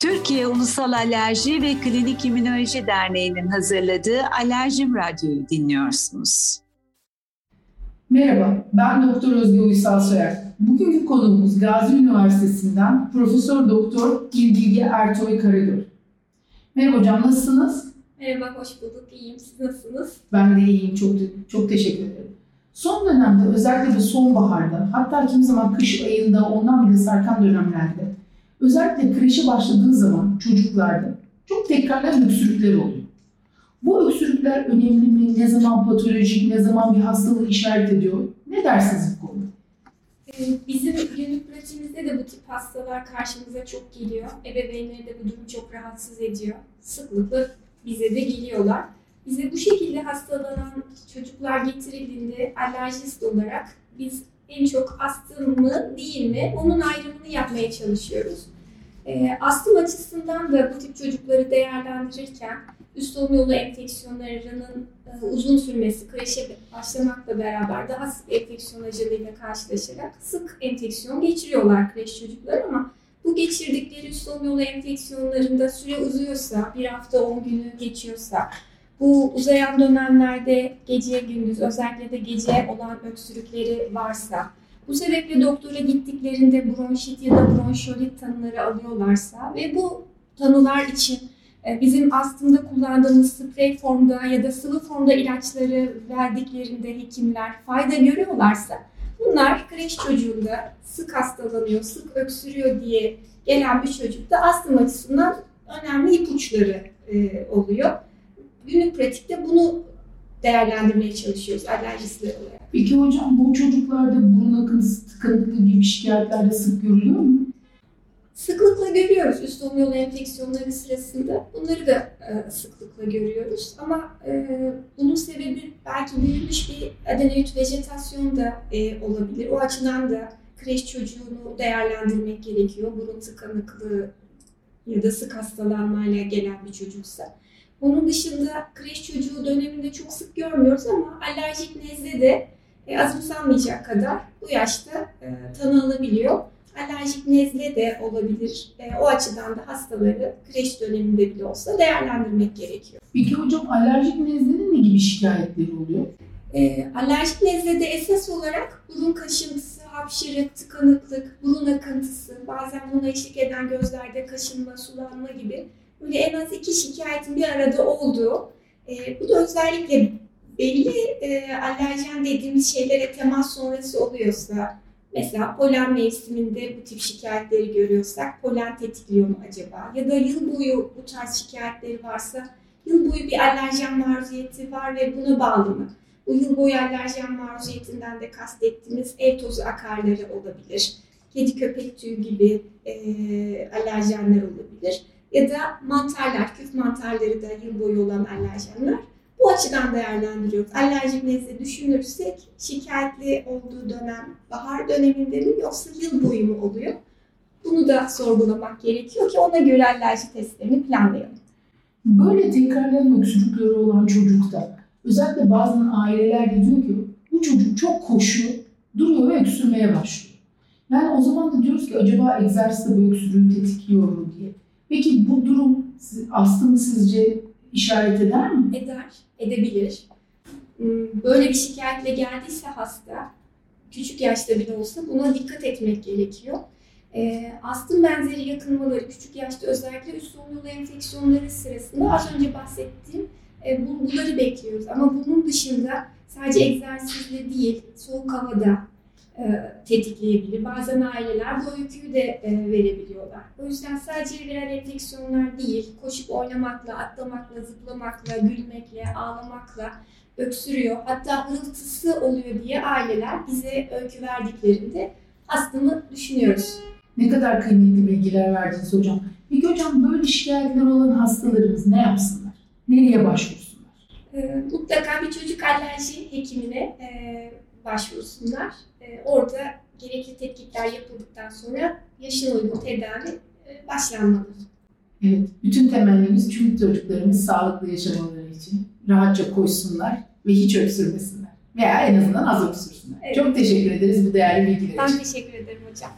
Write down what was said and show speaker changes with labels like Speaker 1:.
Speaker 1: Türkiye Ulusal Alerji ve Klinik İmmünoloji Derneği'nin hazırladığı Alerjim Radyo'yu dinliyorsunuz.
Speaker 2: Merhaba, ben Doktor Özge Uysal Soyer. Bugünkü konuğumuz Gazi Üniversitesi'nden Profesör Doktor İlgilge Ertoy Karagöl. Merhaba hocam, nasılsınız?
Speaker 3: Merhaba, hoş bulduk. İyiyim. Siz nasılsınız?
Speaker 2: Ben de iyiyim. Çok çok teşekkür ederim. Son dönemde özellikle de sonbaharda hatta kimi zaman kış ayında ondan bile sarkan dönemlerde özellikle kreşe başladığı zaman çocuklarda çok tekrarlayan öksürükler oluyor. Bu öksürükler önemli mi? Ne zaman patolojik, ne zaman bir hastalık işaret ediyor? Ne dersiniz bu konuda?
Speaker 3: Ee, bizim günlük pratiğimizde de bu tip hastalar karşımıza çok geliyor. Ebeveynleri de bu durum çok rahatsız ediyor. Sıklıkla bize de geliyorlar. Bize bu şekilde hastalanan çocuklar getirildiğinde alerjist olarak biz en çok astım mı değil mi onun ayrımını yapmaya çalışıyoruz. E, astım açısından da bu tip çocukları değerlendirirken üst solunum yolu enfeksiyonlarının e, uzun sürmesi, kreşe başlamakla beraber daha sık enfeksiyon acılığıyla karşılaşarak sık enfeksiyon geçiriyorlar kreş çocuklar ama bu geçirdikleri üst solunum yolu enfeksiyonlarında süre uzuyorsa, bir hafta 10 günü geçiyorsa, bu uzayan dönemlerde gece gündüz özellikle de gece olan öksürükleri varsa, bu sebeple doktora gittiklerinde bronşit ya da bronşolit tanıları alıyorlarsa ve bu tanılar için e, bizim astımda kullandığımız sprey formda ya da sıvı formda ilaçları verdiklerinde hekimler fayda görüyorlarsa bunlar kreş çocuğunda sık hastalanıyor, sık öksürüyor diye gelen bir çocukta astım açısından önemli ipuçları e, oluyor. Günlük pratikte bunu değerlendirmeye çalışıyoruz alerjistler olarak.
Speaker 2: Peki hocam bu çocuklarda burun akıntısı, tıkanıklığı gibi şikayetler de sık görülüyor mu?
Speaker 3: Sıklıkla görüyoruz üst solunum yolu enfeksiyonları sırasında. Bunları da e, sıklıkla görüyoruz. Ama e, bunun sebebi belki büyümüş bir adenoid vejetasyon da e, olabilir. O açıdan da kreş çocuğunu değerlendirmek gerekiyor. Burun tıkanıklığı ya da sık hastalanmayla gelen bir çocuksa. Onun dışında kreş çocuğu döneminde çok sık görmüyoruz ama alerjik nezle de e, azımsanmayacak kadar bu yaşta e, tanı alabiliyor. Alerjik nezle de olabilir. E, o açıdan da hastaları kreş döneminde bile olsa değerlendirmek gerekiyor.
Speaker 2: Peki hocam alerjik nezlenin ne gibi şikayetleri oluyor?
Speaker 3: E, alerjik nezlede esas olarak burun kaşıntısı, hapşırık, tıkanıklık, burun akıntısı, bazen buna eşlik eden gözlerde kaşınma, sulanma gibi böyle en az iki şikayetin bir arada olduğu, e, bu da özellikle belli e, alerjen dediğimiz şeylere temas sonrası oluyorsa, mesela polen mevsiminde bu tip şikayetleri görüyorsak, polen tetikliyor mu acaba? Ya da yıl boyu bu tarz şikayetleri varsa, yıl boyu bir alerjen maruziyeti var ve buna bağlı mı? Bu yıl boyu alerjen maruziyetinden de kastettiğimiz ev tozu akarları olabilir. Kedi köpek tüyü gibi e, alerjenler olabilir ya da mantarlar, küf mantarları da yıl boyu olan alerjenler. Bu açıdan değerlendiriyoruz. Alerjik nezle düşünürsek şikayetli olduğu dönem bahar döneminde mi yoksa yıl boyu mu oluyor? Bunu da sorgulamak gerekiyor ki ona göre alerji testlerini planlayalım.
Speaker 2: Böyle tekrarlayan öksürükleri olan çocukta özellikle bazen aileler de diyor ki bu çocuk çok koşuyor, duruyor ve öksürmeye başlıyor. Yani o zaman da diyoruz ki acaba egzersizde bu öksürüğü tetikliyor mu diye. Peki bu durum astımı sizce işaret eder mi?
Speaker 3: Eder, edebilir. Hmm, böyle bir şikayetle geldiyse hasta, küçük yaşta bile olsa buna dikkat etmek gerekiyor. E, astım benzeri yakınmaları küçük yaşta özellikle üst solunum enfeksiyonları sırasında az önce bahsettiğim e, bulguları bekliyoruz. Ama bunun dışında sadece egzersizle değil, soğuk havada, tetikleyebilir. Bazen aileler bu öyküyü de e, verebiliyorlar. O yüzden sadece viral enfeksiyonlar değil, koşup oynamakla, atlamakla, zıplamakla, gülmekle, ağlamakla öksürüyor. Hatta hırıltısı oluyor diye aileler bize öykü verdiklerinde astımı düşünüyoruz.
Speaker 2: Ne kadar kıymetli bilgiler verdiniz hocam. Peki hocam böyle şikayetler olan hastalarımız ne yapsınlar? Nereye başvursunlar?
Speaker 3: E, mutlaka bir çocuk alerji hekimine e, başvursunlar. E, orada gerekli tetkikler yapıldıktan sonra yaşına uygun tedavi e, başlanmalı.
Speaker 2: Evet, bütün temennimiz tüm çocuklarımız sağlıklı yaşamaları için rahatça koşsunlar ve hiç öksürmesinler. Veya en azından az öksürsünler. Evet. Çok teşekkür ederiz bu değerli bilgiler
Speaker 3: için. Ben teşekkür ederim hocam.